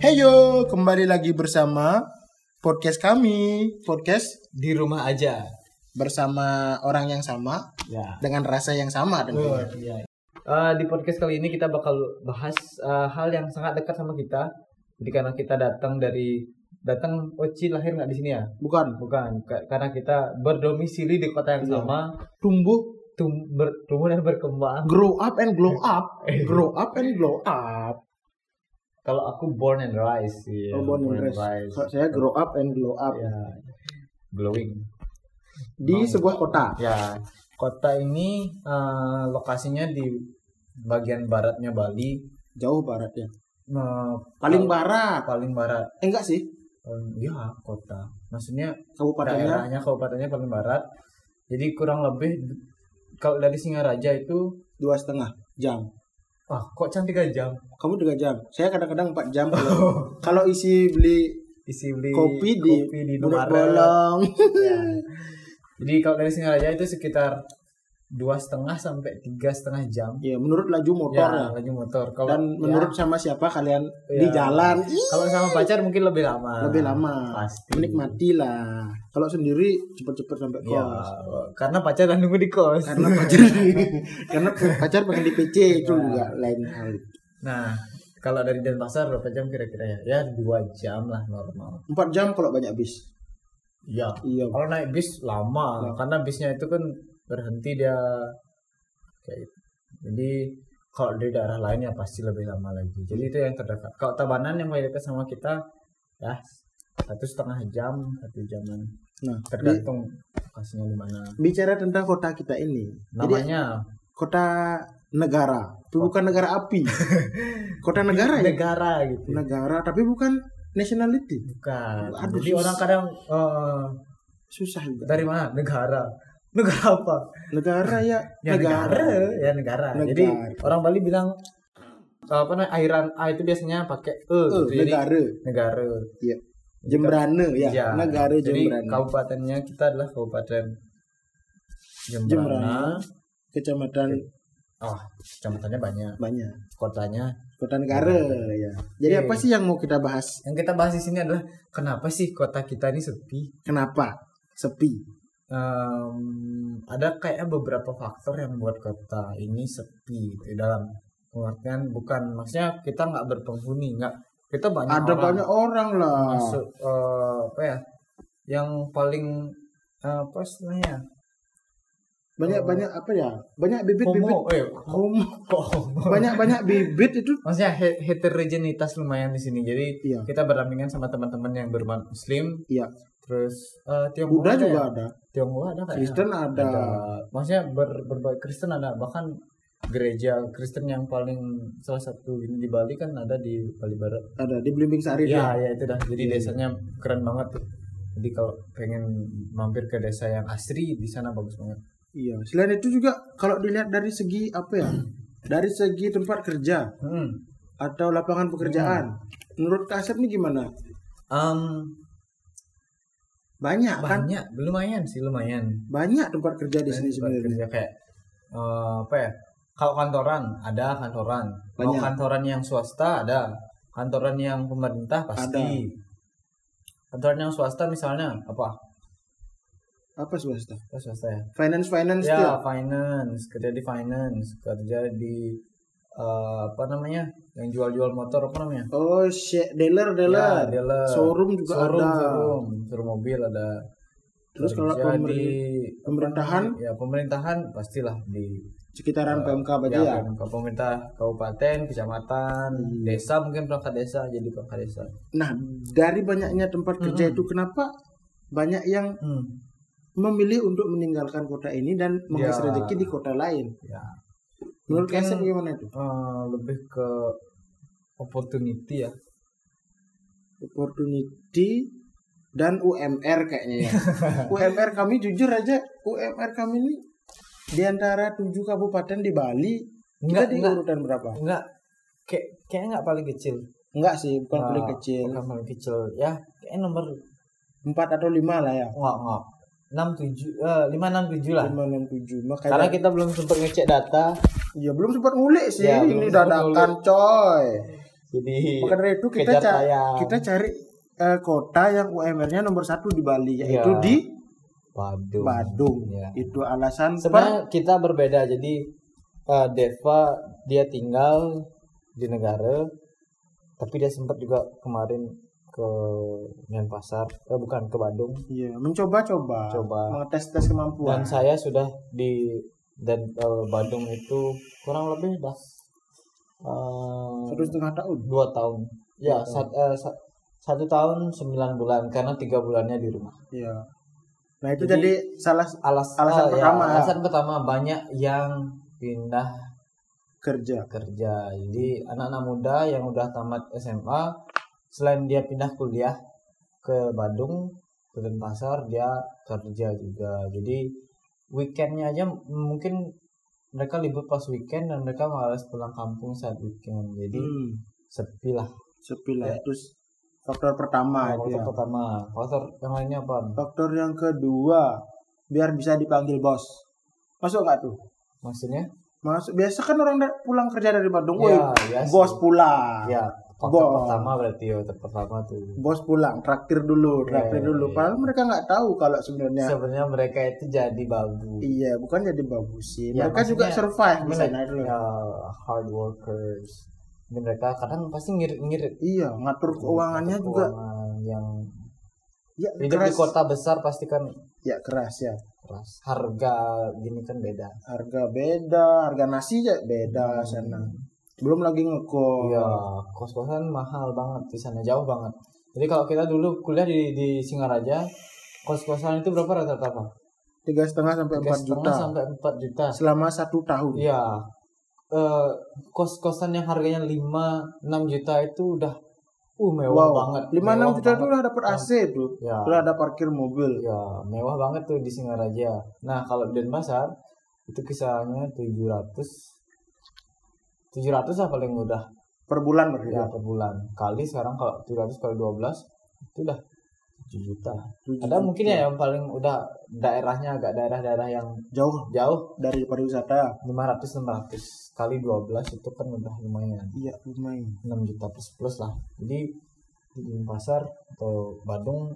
Heyo, kembali lagi bersama podcast kami, podcast di rumah aja. bersama orang yang sama Ya. dengan rasa yang sama tentunya. iya. Eh, di podcast kali ini kita bakal bahas eh, hal yang sangat dekat sama kita. Jadi karena kita datang dari datang Oci lahir nggak di sini ya? Bukan Bukan, Ka- karena kita berdomisili di kota yang Iya. sama, tumbuh, tum ber- tumbuh dan berkembang. grow up and glow up, grow up and glow up. Kalau aku born and rise, iya, Oh, born and rise. Kalau saya grow up and glow up Ya, glowing. di sebuah kota. Ya, kota ini eh, lokasinya di bagian baratnya Bali. Jauh barat ya. Eh, Paling kal- barat. paling barat. Eh, enggak sih, Paling ya kota. Maksudnya kabupatennya daerahnya kabupatennya paling barat. Jadi kurang lebih kalau dari Singaraja itu dua setengah jam. Wah kok cantik tiga jam. Kamu tiga jam. Saya kadang-kadang empat jam. Kalau, kalau isi beli Isi beli kopi di kopi di. Bolong. Ya. Jadi kalau dari Singaraja itu sekitar dua setengah sampai tiga setengah jam. Ya, menurut laju motor ya. ya, lagi motor. Kalau Dan ya, menurut sama siapa kalian di Ya. jalan, ih, kalau sama pacar mungkin lebih lama. lebih lama. Pasti. Menikmati lah. Kalau sendiri cepet-cepet sampai kos. Ya, karena pacar dan nunggu di kos. Karena pacar karena pacar pengen di PC itu Ya. juga lain hal. Nah, kalau dari Denpasar berapa jam kira-kira ya? Ya dua jam lah normal. Empat jam kalau banyak bis. Iya. Iya. Kalau naik bis lama, Ya. karena bisnya itu kan berhenti dia kayak gitu. Jadi kalau di daerah lain ya pasti lebih lama lagi. Jadi itu yang terdekat. Kalau Tabanan yang paling dekat sama kita ya satu setengah jam, satu jaman. Nah, Tergantung lokasinya di mana. bicara tentang kota kita ini. Jadi Namanya kota negara, tapi bukan negara api. kota negara ya. negara gitu. Negara, tapi bukan nationality. Bukan. Aduh, Jadi susah. orang kadang eh, Susah juga. dari mana? Negara. Negara apa? Negara ya, Ya negara, negara. ya negara. Negara. Jadi orang Bali bilang apa namanya airan A itu biasanya pakai e, Eh, gitu. Jadi negara. negara. Iya. Jembrane ya, Ya, negara Jadi Jembrane. kabupatennya kita adalah kabupaten Jembrana. Jembrana. Kecamatan Oh, kecamatannya banyak. banyak. Kotanya. Kota negara ya. Jadi Oke. apa sih yang mau kita bahas? Yang kita bahas di sini adalah kenapa sih kota kita ini sepi? Kenapa sepi? Em, ada kayak beberapa faktor yang membuat kota ini sepi gitu, dalam pengertian bukan maksudnya kita nggak berpenghuni nggak kita banyak Ada orang banyak orang lah. masuk eh, apa ya yang paling eh, apa istilahnya Banyak banyak apa ya? Banyak bibit-bibit. homo eh Homo. Banyak banyak bibit itu. maksudnya he- heterogenitas lumayan di sini jadi Iya. kita berdampingan sama teman-teman yang berman muslim Iya. Terus eh, Tionghoa Buddha ada juga ya? ada. Tionghoa ada nggak ya? Kristen ada. maksudnya ber, berbagai Kristen ada bahkan gereja Kristen yang paling salah satu ini di Bali kan ada di Bali Barat Ada di Blimbing Sari ya dia. ya itu dah jadi Iya, desanya keren banget tuh jadi kalau pengen mampir ke desa yang asri di sana bagus banget Iya. Selain itu juga kalau dilihat dari segi apa ya? Dari segi tempat kerja hmm. atau lapangan pekerjaan. Menurut Kasep nih gimana? Em, Banyak kan? banyak. Lumayan sih lumayan. Banyak tempat kerja di sini sebenarnya. kerja. Kayak eh, apa ya? Kalau kantoran ada kantoran. Banyak. kantoran yang swasta ada. Kantoran yang pemerintah pasti. Kantoran yang swasta misalnya apa? Apa swasta? apa swasta ya? Finance finance ya tuh. finance. Kerja di finance kerja di eh, apa namanya yang jual-jual motor apa namanya Oh, shit, dealer, Ya, dealer. dealer. Showroom juga showroom, ada. showroom, showroom mobil ada Terus kalau Kerja pemer- di pemerintahan? ya pemerintahan pastilah di Sekitaran PMK aja ya, ya. PMK, pemerintah kabupaten, kecamatan, Hmm. desa mungkin perangkat desa jadi perangkat desa. Nah, dari banyaknya tempat kerja Mm-mm. itu kenapa banyak yang Hmm. memilih untuk meninggalkan kota ini dan mengais Ya. rezeki di kota lain? Ya, Menurut Kasep gimana itu? eh, lebih ke opportunity ya. Opportunity dan UMR kayaknya ya. UMR kami jujur aja, UMR kami ini di antara tujuh kabupaten di Bali Enggak, kita di enggak. urutan berapa? Enggak kayak kayaknya enggak paling kecil. Enggak sih, bukan Nah, paling kecil. Bukan paling kecil. Ya, kayaknya nomor Empat atau lima lah ya. enggak enggak. 6 7 eh 5 6 7 lah. Lima enam tujuh. Makanya Karena kita belum sempat ngecek data. ya belum sempat ngulik sih. Ya, ini dadakan coy. jadi Maka dari itu kita kejar ca- tayang. kita cari eh, kota yang UMR-nya nomor satu di Bali yaitu Iya. di Badung. Badung. Iya. Itu alasan per- Sebenarnya kita berbeda. Jadi eh, Deva dia tinggal di negara, tapi dia sempat juga kemarin ke Denpasar, eh bukan ke Badung. Iya, mencoba-coba, Coba. mengetes-tes kemampuan. Dan saya sudah di dan eh, Badung itu kurang lebih dah eh, satu setengah tahun. dua tahun. Ya, sat- eh, sa- satu tahun sembilan bulan karena tiga bulannya di rumah. Iya. Nah itu Jadi- jadi, salah Alas, Alasan ya, pertama. alasan pertama banyak yang pindah kerja. kerja. Jadi anak-anak muda yang udah tamat SMA selain dia pindah kuliah ke Badung, ke Denpasar, dia kerja juga. Jadi weekendnya aja mungkin mereka libur pas weekend dan mereka malas pulang kampung saat weekend. Jadi Hmm, sepi lah. sepi lah. Ya. Terus faktor pertama itu faktor ya. pertama. Faktor yang lainnya apa? Faktor yang kedua, biar bisa dipanggil bos. Masuk nggak tuh? Maksudnya? Masuk. Biasa kan orang pulang kerja dari Bandung, Ya, ya bos pulang. Ya, faktor Bos. pertama berarti ya, pertama tuh. Bos pulang, traktir dulu, traktir Iya, dulu. iya. Padahal mereka nggak tahu kalau sebenarnya Sebenarnya mereka itu jadi babu. iya, bukan jadi bagus sih. Ya, mereka juga survive di sana dulu. ya, hard workers. Ini mereka kadang pasti ngirit-ngirit. Iya, ngatur keuangannya juga. Keuangan yang Ya, hidup di keras. kota besar pasti kan Ya keras ya. keras. Harga gini kan beda. Harga beda, harga nasi ya beda sana. Belum lagi ngekos. Iya, kos-kosan mahal banget di sana, jauh banget. Jadi kalau kita dulu kuliah di di Singaraja, kos-kosan itu berapa rata-rata Pak? Tiga setengah sampai empat juta sampai 4 juta. selama satu tahun. Iya. Eh, kos-kosan yang harganya 5 6 juta itu udah uh mewah Wow, banget. lima enam juta itu udah dapat AC tuh. Ya. Udah ada parkir mobil. Ya, mewah banget tuh di Singaraja. Nah, kalau di Denpasar itu kisarannya 700 700 lah paling mudah Per bulan berarti. ya per bulan. Kali sekarang kalau 700 kali 12 itu udah 7 juta. Tujuh Ada juta. mungkin ya yang paling udah daerahnya agak daerah-daerah yang jauh jauh dari pariwisata. 500 600 kali 12 itu kan udah lumayan. Iya, lumayan. 6 juta plus plus lah jadi di Denpasar atau Bandung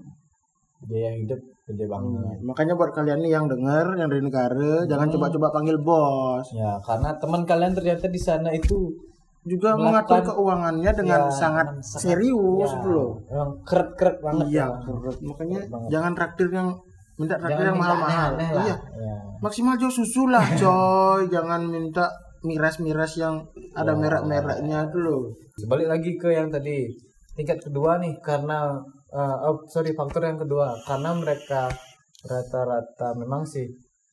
biaya hidup gede banget Hmm, Makanya buat kalian nih yang dengar, yang dari negara, jangan Hmm. coba-coba panggil bos. ya karena teman kalian ternyata di sana itu Juga mengatur keuangannya dengan ya, sangat sangat- serius ya, gitu loh. emang keret keret banget Iya, ya. keren. makanya Keren banget. jangan traktir yang minta traktir jangan yang mahal-mahal. Iya, ya. maksimal jauh susu lah, coy. jangan minta miras-miras yang ada Ya. merek-mereknya loh. balik lagi ke yang tadi tingkat kedua nih karena eh, oh sorry faktor yang kedua karena mereka rata-rata memang sih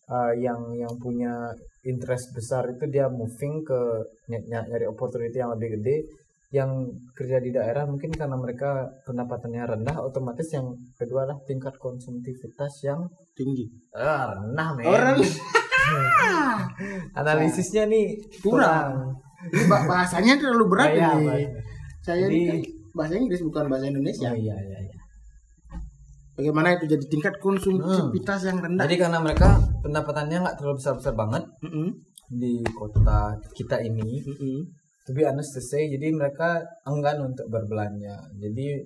eh, yang yang punya interest besar itu dia moving ke ny- ny- nyari opportunity yang lebih gede yang kerja di daerah mungkin karena mereka pendapatannya rendah otomatis yang kedua lah tingkat konsumtivitas yang Tinggi. eh, rendah men Orang analisisnya nih Kurang. bahasanya terlalu berat ini. Pak. Saya ini kan bahasa Inggris bukan bahasa Indonesia. Ya, iya iya iya Bagaimana itu jadi tingkat konsumtivitas yang rendah? Jadi karena mereka pendapatannya nggak terlalu besar-besar banget Mm-mm. di kota kita ini, Mm-mm. to be honest to say, jadi mereka enggan untuk berbelanja. Jadi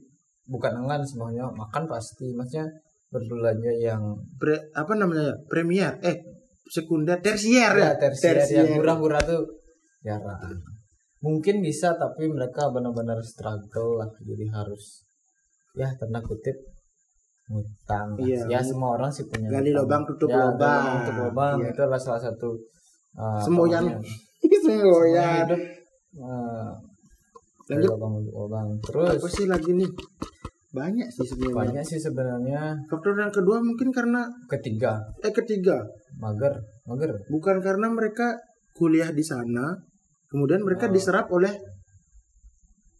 bukan enggan semuanya makan pasti, maksudnya berbelanja yang Pre- apa namanya ya? Premier, eh sekunder, tersier ya, ya, tersier, yang murah-murah tuh jarang. Mungkin bisa tapi mereka benar-benar struggle lah, jadi harus ya tanda kutip ngutang. Iya, ya semua orang sih punya gali lubang, tutup Ya, lubang. tutup lubang Iya. itu adalah salah satu uh, Semboyan. hidup uh, Lanjut. lubang lubang terus Apa sih lagi nih? Banyak sih sebenarnya. banyak sih sebenarnya Faktor yang kedua mungkin karena ketiga eh ketiga mager mager bukan karena mereka kuliah di sana, kemudian mereka Oh. diserap oleh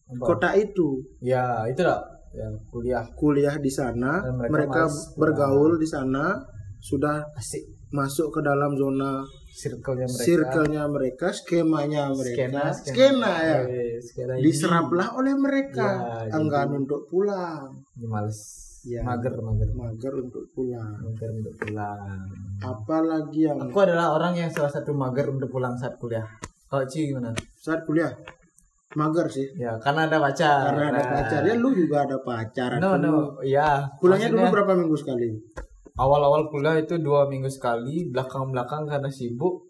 Apa? kota itu. ya itu lah ya kuliah. Kuliah di sana, Dan mereka mereka, males bergaul di sana, sudah asik. masuk ke dalam zona circle-nya mereka. circle-nya mereka, skemanya mereka, skena. Skena, ya. Eh, skena ini. Diseraplah oleh mereka, Ya, enggan jadi- untuk pulang, Ini males. Ya. mager mager. Mager untuk pulang. mager untuk pulang. Apalagi yang aku adalah orang yang salah satu mager untuk pulang saat kuliah. Kalau Ci gimana? Saat kuliah mager sih Ya, karena ada pacar. karena ada Nah. pacar ya lu juga ada pacar No, no. Ya. pulangnya dulu berapa minggu sekali Awal-awal kuliah itu dua minggu sekali, belakang-belakang karena sibuk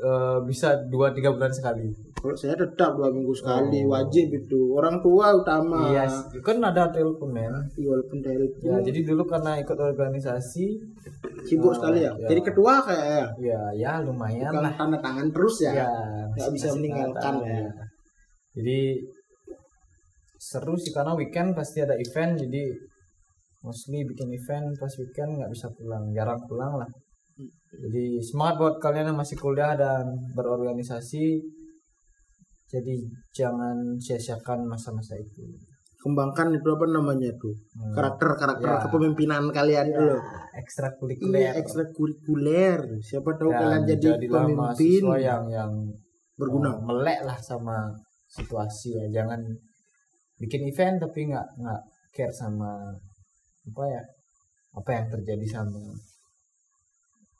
eh, bisa dua tiga bulan sekali. Kalau saya tetap dua minggu sekali Oh. wajib itu. Orang tua utama. Iya, kan ada telepon men. walaupun telepon Ya, jadi dulu karena ikut organisasi, sibuk sekali ya? Ya. jadi ketua kayak ya? Ya ya lumayan bukan lah. tanda tangan terus ya, Ya, nggak bisa meninggalkan tanda, ya. Jadi seru sih karena weekend pasti ada event jadi mostly bikin event pas weekend nggak bisa pulang. Jarang pulang lah. Jadi semangat buat kalian yang masih kuliah dan berorganisasi jadi jangan sia-siakan masa-masa itu. Kembangkan itu apa namanya tuh Hmm. karakter karakter Ya. kepemimpinan kalian itu loh. Ekstrakurikuler. Iya ekstrakurikuler. Siapa tahu Dan kalian jadi pemimpin. yang yang berguna. melek lah sama situasi ya. Jangan bikin event tapi nggak nggak care sama apa ya apa yang terjadi sama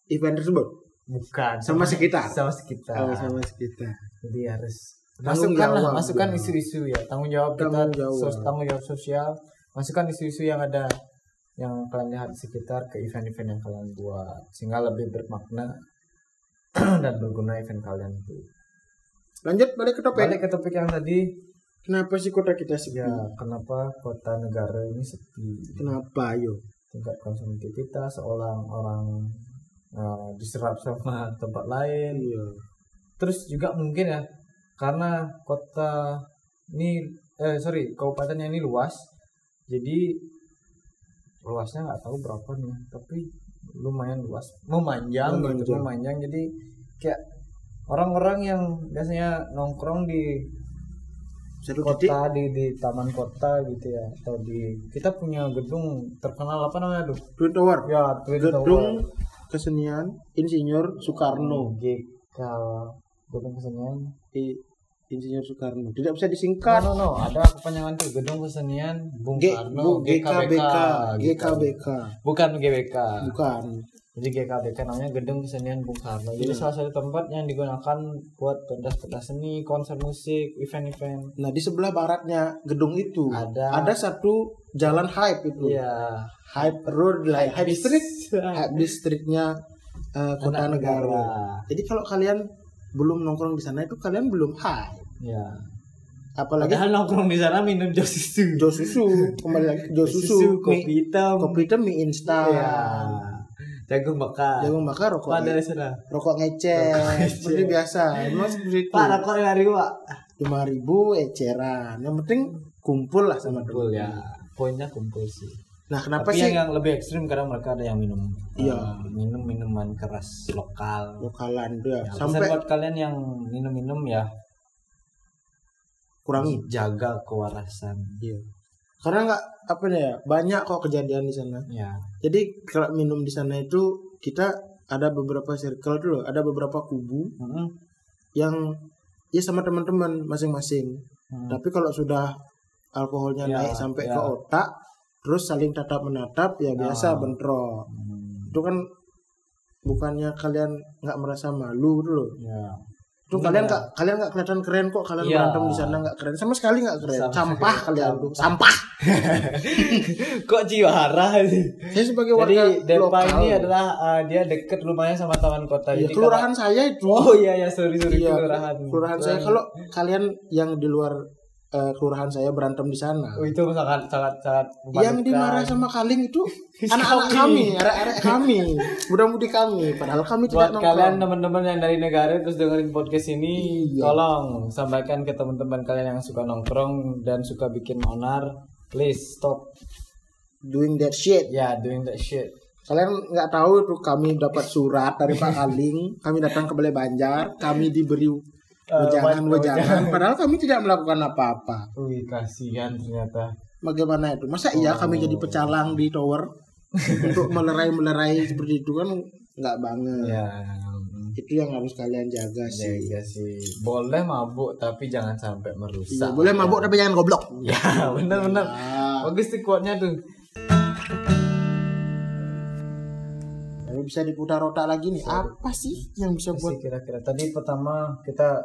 event tersebut? Bukan. Sama sekitar. sama sekitar. Oh, sama sekitar. Jadi harus Tanggung masukkan isu-isu ya. Tanggung jawab kita jawab. sos- tanggung jawab sosial. Masukkan isu-isu yang ada yang kalian lihat di sekitar ke event-event yang kalian buat. Sehingga lebih bermakna dan berguna event kalian itu. Lanjut balik ke topik. Balik ke topik yang tadi. Kenapa sih kota kita sepi? Ya kenapa kota negara ini sepi? Kenapa ayo? Tingkat konsumsi kita seorang orang eh, diserap sama tempat lain. Iya. Terus juga mungkin ya karena kota ini eh sorry kabupatennya ini luas jadi luasnya nggak tahu berapa nih tapi lumayan luas. Memanjang gitu Memanjang. memanjang. Jadi kayak orang-orang yang biasanya nongkrong di satu titik kota di di taman kota gitu ya atau di kita punya gedung terkenal apa namanya tuh Twin Tower. Ya Twin gedung Tower. kesenian Insinyur Soekarno. GK gedung kesenian. I, Insinyur Soekarno tidak bisa No, disingkat no, no, ada kepanjangan tuh Gedung Kesenian Bung G, Karno Bu, GKBK gitu. GKBK Bukan GBK. bukan Jadi GKBK namanya Gedung Kesenian Bung Karno. Jadi Iya. salah satu tempat yang digunakan buat pentas-pentas seni, konser musik, event-event. nah di sebelah baratnya gedung itu Ada. ada satu jalan hype itu Iya. hype road lah hype Bis- street hype districtnya eh, kota Anak negara jadi kalau kalian belum nongkrong di sana itu kalian belum hype Ya. apalagi Padahal nongkrong di sana minum jos susu. jos susu kembali lagi jos susu kopi hitam. kopi hitam mie instan Iya. Jagung bakar. jangan makan rokok Pak dari sana. rokok ngecek. seperti biasa emang seperti itu Pak rokok dari Pak. lima ribu eceran yang penting kumpul lah sama Kumpul temen. ya. Poinnya kumpul sih. nah kenapa Tapi sih yang, yang lebih ekstrim karena mereka ada yang minum Iya. eh, minum minuman keras lokal. lokalan dia Ya, sampai pesan buat kalian yang minum-minum ya kurangi jaga kewarasan. Iya. Karena nggak apa ya banyak kok kejadian di sana. Ya. Jadi kalau minum di sana itu kita ada beberapa circle dulu, ada beberapa kubu Mm-mm. yang ya sama teman-teman masing-masing. Mm. Tapi kalau sudah alkoholnya Ya, naik sampai ya. ke otak, terus saling tatap menatap ya biasa Ah. bentrok. Hmm, Itu kan bukannya kalian nggak merasa malu dulu. Ya. Itu Benar. kalian nggak kalian nggak kelihatan keren kok kalian Iya. berantem di sana nggak keren sama sekali nggak keren. Sama Sampah sekali. kalian tuh, Sampah. sampah. Kok jiwara sih? Saya sebagai Jadi warga Depa lokal. ini adalah uh, dia deket lumayan sama taman kota. Iya, Jadi kelurahan saya itu. kalau- Oh iya ya sorry sorry Iya, kelurahan. kelurahan saya. Kalau kalian yang di luar eh, kelurahan saya berantem di sana, Oh, itu sangat sangat sangat yang memalukan. dimarah sama kaling itu anak-anak kami, arek-arek kami, muda-mudi kami. Padahal kami buat tidak kalian teman-teman yang dari negara terus dengerin podcast ini Iya. tolong sampaikan ke teman-teman kalian yang suka nongkrong dan suka bikin onar please stop Doing that shit. ya doing that shit Kalian nggak tahu itu kami dapat surat dari Pak Kaling, kami datang ke Balai Banjar, kami diberi Eh, wejangan-wejangan, padahal kami tidak melakukan apa-apa. wih kasihan ternyata Bagaimana itu? Masa iya kami jadi pecalang di tower untuk melerai-melerai seperti itu kan nggak banget. ya Itu yang harus kalian jaga ya, sih. ya sih boleh mabuk tapi jangan sampai Iya, merusak boleh mabuk tapi jangan goblok. ya benar-benar Ah. bagus tuh quote-nya tuh Ini bisa diputar otak lagi nih. Apa sih yang bisa buat kira-kira tadi pertama kita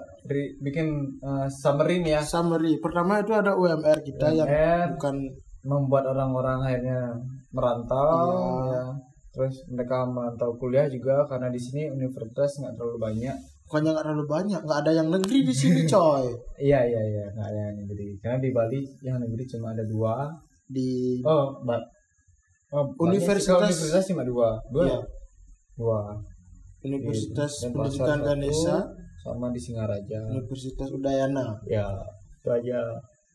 bikin eh, summary nih ya summary? Pertama itu ada UMR kita yang UMR. bukan membuat orang-orang akhirnya merantau Iya. ya. terus mereka merantau kuliah juga karena di sini universitas nggak terlalu banyak bukannya nggak terlalu banyak, nggak ada yang negeri di sini coy. iya iya iya nggak ada yang negeri karena di Bali yang negeri cuma ada dua Di oh mbak oh, Universitas- universitas cuma dua dua Iya. Dua Universitas Dan Pendidikan Ganesha, sama di Singaraja. Universitas Udayana. ya itu aja.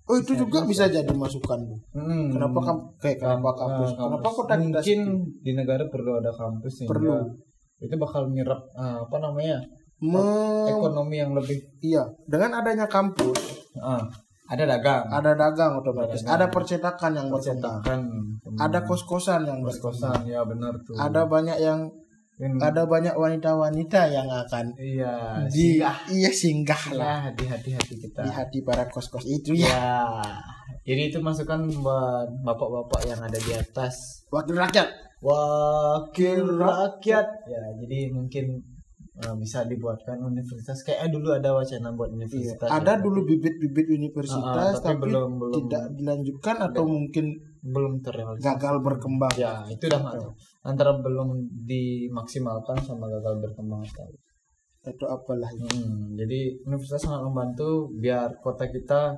Oh itu juga bisa jadi masukan bu. Hmm. Kenapa kamu kayak kenapa Kamp- kampus? Kenapa kampus. kota kita mungkin di negara perlu ada kampus sehingga Perlu. itu bakal nyerap eh, apa namanya Me- ekonomi yang lebih. Iya dengan adanya kampus ah, ada dagang. ada dagang otomatis, Ada ada percetakan yang berkembang, percetakan ada kos-kosan yang berkembang, kos-kosan ya benar tuh. Ada banyak yang Hmm, ada banyak wanita-wanita yang akan iya di singgah. iya singgah lah. ya di hati-hati kita. Di hati para kos-kos itu ya. ya jadi itu masukan buat bapak-bapak yang ada di atas. Wakil rakyat. wakil rakyat. Ya jadi mungkin eh, bisa dibuatkan universitas kayak dulu ada wacana buat universitas Iya, Ada ya. dulu bibit-bibit universitas Ah, ah, tapi tapi, belum- belum- tidak dilanjutkan atau mungkin belum terrealisasi gagal berkembang. ya itu udah tahu. antara belum dimaksimalkan sama gagal berkembang sekali Atau apalah itu. Hmm, jadi universitas sangat membantu biar kota kita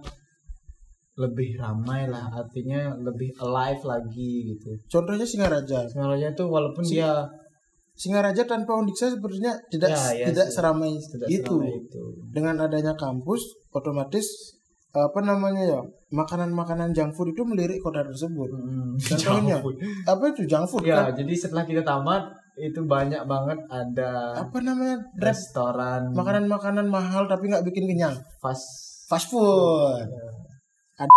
lebih ramai lah artinya lebih alive lagi gitu Contohnya Singaraja. Singaraja itu walaupun dia Singaraja tanpa Undiksa sebenarnya tidak Ya, ya, tidak sih. seramai tidak itu. seramai itu Dengan adanya kampus, otomatis apa namanya ya makanan-makanan junk food itu melirik kota tersebut. Hmm, Contohnya? Apa itu junk food ya kan? jadi setelah kita tamat itu banyak banget ada Apa namanya? Restoran makanan-makanan mahal tapi nggak bikin kenyang. fast Fast food. Ada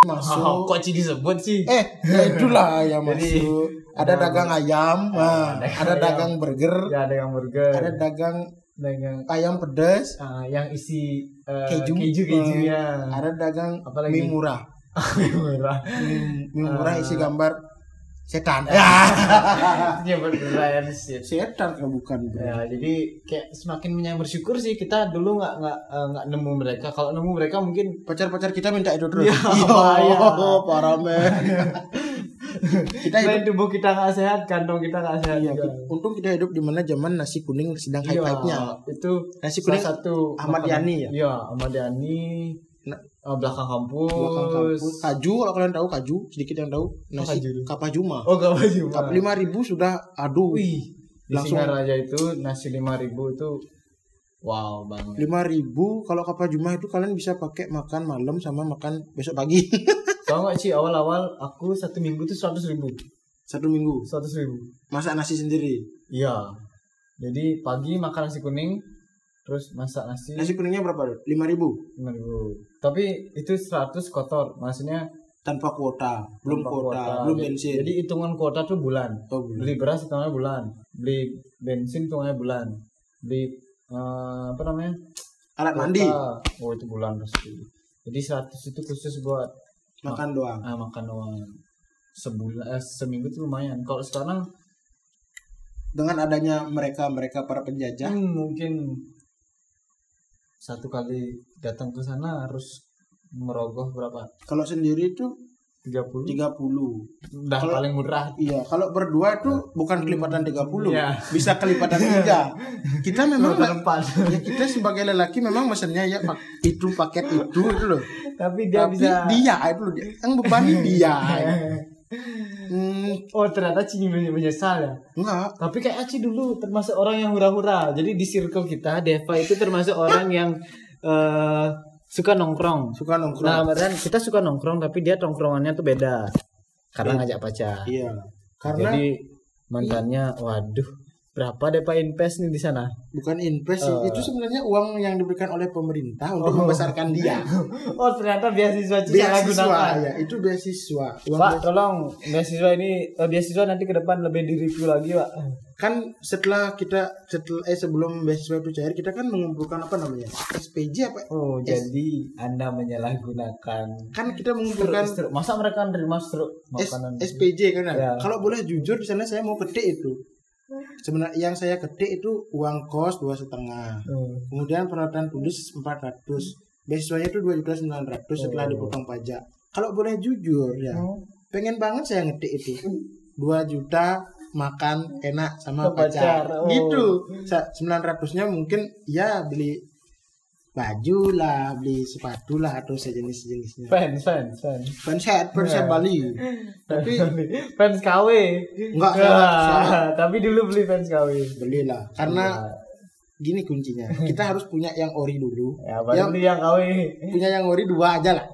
Oh, masuk. kok Ci disebut sih Eh, ya itulah yang Jadi, masuk. Ada ada- dagang ayam, nah, dagang ada ayam. dagang burger, ya ada yang burger ada dagang dagang ayam pedas, ah, yang isi eh, keju, keju kejunya ada dagang Apalagi? mie murah. murah Mie, mie murah Ah. isi gambar setan. ya setan kan bukan. ya jadi kayak semakin menyayang bersyukur sih kita dulu nggak nggak eh, nggak nemu mereka kalau nemu mereka mungkin Pacar-pacar kita minta itu terus. Ya, Iya, parah men. kita hidup tubuh kita nggak sehat kantong kita nggak sehat Iya, juga untung kita hidup di mana zaman nasi kuning sedang Iya, hype-hype-nya. itu Nasi salah kuning satu Ahmad Yani ya? Iya, Ahmad Yani. Nah. Belakang kampus. belakang kampus. Kaju kalau kalian tahu kaju, sedikit yang tahu nasi kaju? kapajuma. Oh, baju. Kap lima ribu sudah aduh. Wih, di Langsung- Singaraja itu nasi 5000 itu wow banget. lima ribu kalau kapajuma itu kalian bisa pakai makan malam sama makan besok pagi Tahu nggak sih awal-awal aku satu minggu tuh seratus ribu, satu minggu seratus ribu. masak nasi sendiri Iya. Jadi pagi makan nasi kuning, terus masak nasi nasi kuningnya berapa lima ribu 5000. Tapi itu 100 kotor, maksudnya tanpa kuota belum tanpa kuota, kuota. belum Jadi- bensin Jadi hitungan kuota tuh bulan. oh, belum. Beli beras hitungannya bulan, beli bensin hitungannya bulan, beli eh, apa namanya? alat kuota, mandi Oh itu bulan pasti. Jadi 100 itu khusus buat makan doang ah, makan doang. Sebulan eh, seminggu tuh lumayan. Kalau sekarang dengan adanya mereka mereka para penjajah hmm, mungkin satu kali datang ke sana harus merogoh berapa? kalau sendiri itu 30 30 udah Kalau- paling murah Iya, kalau berdua itu bukan kelipatan 30, Iya. bisa kelipatan 3. Kita memang ya kita sebagai lelaki memang mesennya ya itu paket itu itu loh. tapi dia Tapi bisa dia itu loh, dia. yang beban dia. Hmm, oh ternyata menye- menyesal ya enggak. tapi kayak Aci dulu termasuk orang yang hura-hura jadi di circle kita Deva itu termasuk orang yang eh, suka nongkrong Suka nongkrong. nah kemudian kita suka nongkrong tapi dia nongkrongannya tuh beda karena Iya. ngajak pacar iya. Karena jadi mantannya waduh berapa Deva invest nih di sana bukan invest sih, Eh. itu sebenarnya uang yang diberikan oleh pemerintah untuk Oh. membesarkan dia. oh ternyata beasiswa Beasiswa gunakan ya, itu beasiswa. Uang Pak, beasiswa. tolong beasiswa ini eh, beasiswa nanti ke depan lebih di review lagi, Pak. kan setelah kita setelah eh sebelum beasiswa itu cair kita kan mengumpulkan apa namanya SPJ apa Oh, S- jadi Anda menyalahgunakan kan kita struk, mengumpulkan struk. Masa mereka nerima struk S- makanan? SPJ kan? Ya. kalau boleh jujur di sana saya mau petik itu sebenarnya yang saya gede itu uang kos dua setengah Hmm. kemudian peralatan tulis 400 beasiswanya itu 2 juta 900 setelah Oh. dipotong pajak kalau boleh jujur ya Hmm. pengen banget saya ngetik itu 2 juta makan enak sama pacar, pacar, oh. gitu Sa- 900 nya mungkin ya beli baju lah beli sepatu lah atau sejenis sejenisnya Fans, fans, fans. Penset, Ya. penset Bali. Tapi fans KW. enggak Ya, saya tapi dulu beli fans KW. belilah karena Ya. gini kuncinya. Kita harus punya yang ori dulu. Ya, baru Yang- beli yang KW. Punya yang ori dua aja lah.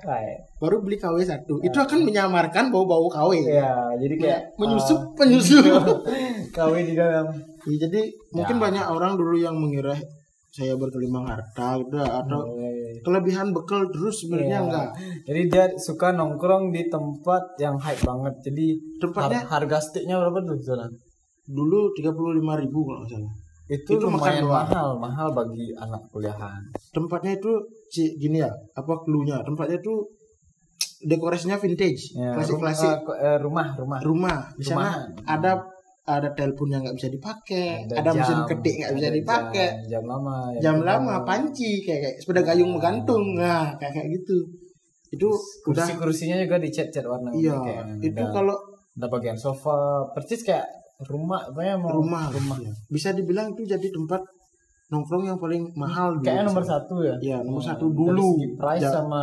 Baru beli KW satu. Itu akan menyamarkan bau-bau KW. Ya, jadi kayak menyusup, ah, menyusup. KW di dalam. Ya, jadi mungkin Ya. banyak orang dulu yang mengira saya berkelimang harta gitu atau Eh, kelebihan bekal terus sebenarnya Iya. enggak. Jadi dia suka nongkrong di tempat yang hype banget. Jadi Tempatnya har- harga sticknya berapa tuh sana? dulu 35.000 ribu kalau nggak salah. Itu, Itu makan lumayan doang. mahal, mahal bagi anak kuliahan. Tempatnya itu ci- gini ya, apa clue-nya? Tempatnya itu dekorasinya vintage, Ya, klasik-klasik. rum- eh, rumah, rumah. rumah di sana ada ada telepon yang nggak bisa dipakai ada, jam, mesin ketik nggak bisa ada dipakai. Jam, jam lama. yang jam kita- lama panci kayak, kayak sepeda gayung menggantung nah kayak kayak gitu. Itu udah Kursi-kursinya juga dicat-cat warna iya kayak itu ada, kalau ada bagian sofa, persis kayak rumah, apa ya mau rumah. rumah. Bisa dibilang itu jadi tempat nongkrong yang paling mahal Kayaknya nomor satu ya. Iya, nomor Nah, satu dari dulu. segi price Ja- sama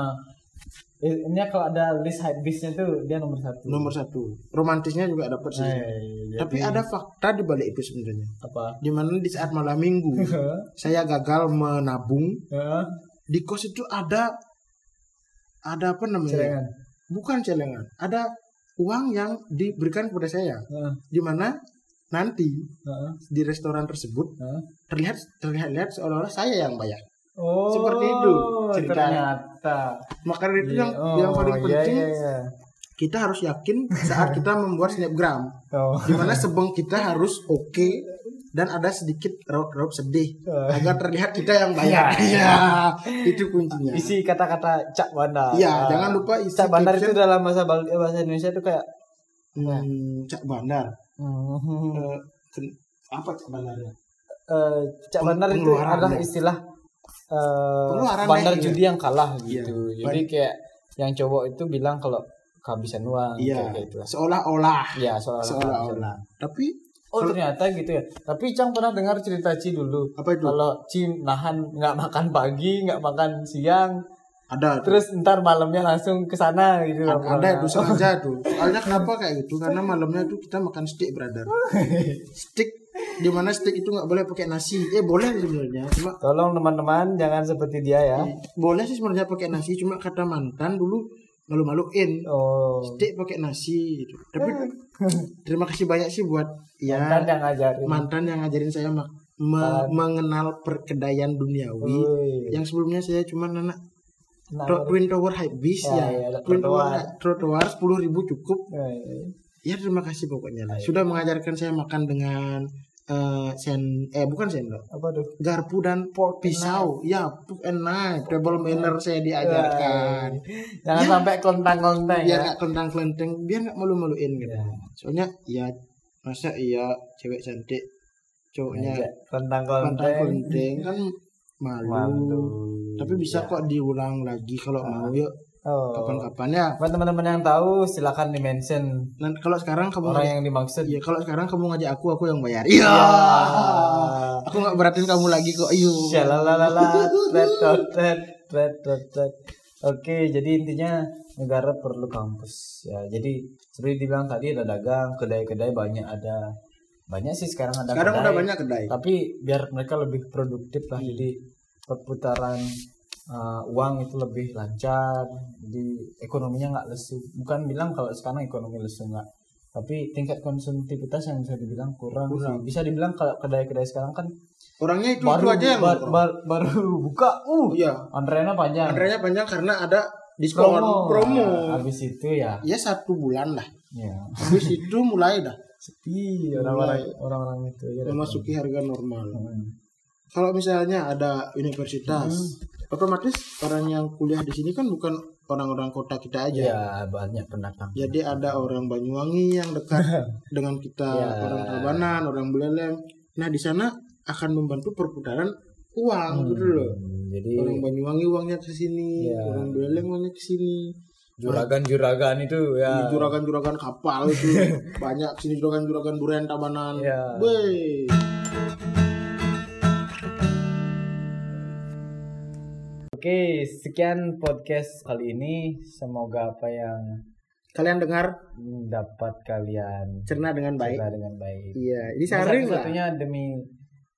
ini kalau ada list hype beastnya tuh dia nomor satu. nomor satu. Romantisnya juga dapat sih. Eh, tapi ada fakta di balik itu sebenarnya. Apa? di mana di saat malam minggu saya gagal menabung. Di kos itu ada ada apa namanya? Celengan. bukan celengan. Ada uang yang diberikan kepada saya. Di mana nanti di restoran tersebut terlihat terlihat lihat seolah-olah saya yang bayar Oh, Seperti itu cerita. Ternyata. maka itu yang Oh, yang paling iya, penting iya, iya. kita harus yakin saat kita membuat snapgram Oh. di mana sebong kita harus oke dan ada sedikit raut-raut sedih Oh. agar terlihat kita yang bayar. Iya. Iya, itu kuncinya. Isi kata-kata Cak Bandar. Iya, Ah. jangan lupa isi Cak Bandar itu dalam bahasa bahasa Indonesia itu kayak Hmm, Cak Bandar. hmm, ken- apa Cak Bandarnya? eh, Cak Bandar itu adalah ya. istilah Pengeluaran bandar judi yang kalah gitu. Jadi kayak yang cowok itu bilang kalau kehabisan uang Iya, kayak gitu lah. seolah-olah. Iya, Seolah-olah. Tapi Oh ternyata gitu ya. Tapi Cang pernah dengar cerita Ci dulu. apa itu? Kalau Ci nahan nggak makan pagi, nggak makan siang, Ada terus ntar malamnya langsung ke sana gitu. ada, ada itu sengaja tuh. Soalnya kenapa kayak gitu? Karena malamnya itu kita makan steak, brother. steak di mana steak itu nggak boleh pakai nasi. Eh boleh sebenarnya, cuma Tolong teman-teman jangan seperti dia ya. boleh sih sebenarnya pakai nasi. Cuma kata mantan dulu malu-maluin. Oh. Steak pakai nasi. Gitu. Tapi terima kasih banyak sih buat ya Kan yang ngajarin. mantan yang ngajarin saya mak- me- mengenal perkedaian duniawi. Wih. Yang sebelumnya saya cuma anak Twin Tower High Beast Ya, ya, ya, Twin. Tower trotoar sepuluh ribu cukup eh, ya terima kasih pokoknya lah. sudah mengajarkan saya makan dengan eh sen eh bukan sendok apa tuh? garpu dan pisau ya fork and knife table manner saya diajarkan Jangan sampai kelentang-kelentang biar ya. nggak kelentang kelenteng biar nggak malu maluin gitu Ya. soalnya ya masa iya cewek cantik cowoknya kelentang Kelentang-kelentang. kan malu. Malu. tapi bisa Ya. kok diulang lagi kalau mau yuk Oh. kapan-kapan ya Buat teman-teman yang tahu silakan di mention Nanti kalau sekarang kamu orang yang dimaksud. ya kalau sekarang kamu ngajak aku, aku yang bayar. Iya. Aku nggak beratin kamu lagi kok. Shalalalala, tret, tret, tret. Oke, jadi intinya negara perlu kampus ya. Jadi seperti dibilang tadi ada dagang, kedai-kedai banyak ada. Banyak sih sekarang ada Sekarang kedai. udah banyak kedai. Tapi biar mereka lebih produktif lah. Jadi perputaran uh, uang itu lebih lancar. Jadi ekonominya nggak lesu. Bukan bilang kalau sekarang ekonomi lesu nggak. Tapi tingkat konsumtivitas yang bisa dibilang kurang. Kurang. sih. Bisa dibilang kalau kedai-kedai sekarang kan Orangnya itu, baru itu aja yang bar- bar- baru buka uh Iya. antreannya panjang Antrenya panjang karena ada diskon promo. Nah, habis itu ya Ya satu bulan lah. ya Habis itu mulai dah sepi orang-orang orang-orang itu ya memasuki harga normal. Hmm. Kalau misalnya ada universitas, otomatis orang yang kuliah di sini kan bukan orang-orang kota kita aja. ya banyak pendatang Jadi ada orang Banyuwangi yang dekat dengan kita, Ya. orang Tabanan, orang Buleleng. Nah, di sana akan membantu perputaran uang gitu loh. Hmm, jadi Orang Banyuwangi uangnya ke sini, Ya. orang Buleleng uangnya ke sini. juragan-juragan itu ya Di juragan-juragan kapal itu banyak sini juragan-juragan Duren Tabanan. Ya. Wey. Oke, sekian podcast kali ini. Semoga apa yang Kalian dengar dapat kalian cerna dengan baik. cerna dengan baik. Iya, ini sharing lah. satunya demi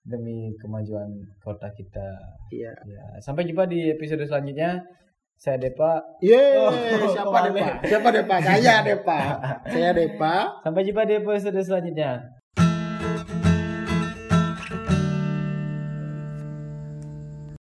demi kemajuan kota kita. Iya. Ya, sampai jumpa di episode selanjutnya. Saya Depa. Yeay, Oh, siapa. Depa? Siapa Depa? Saya Depa. Saya Depa. Sampai jumpa di episode selanjutnya.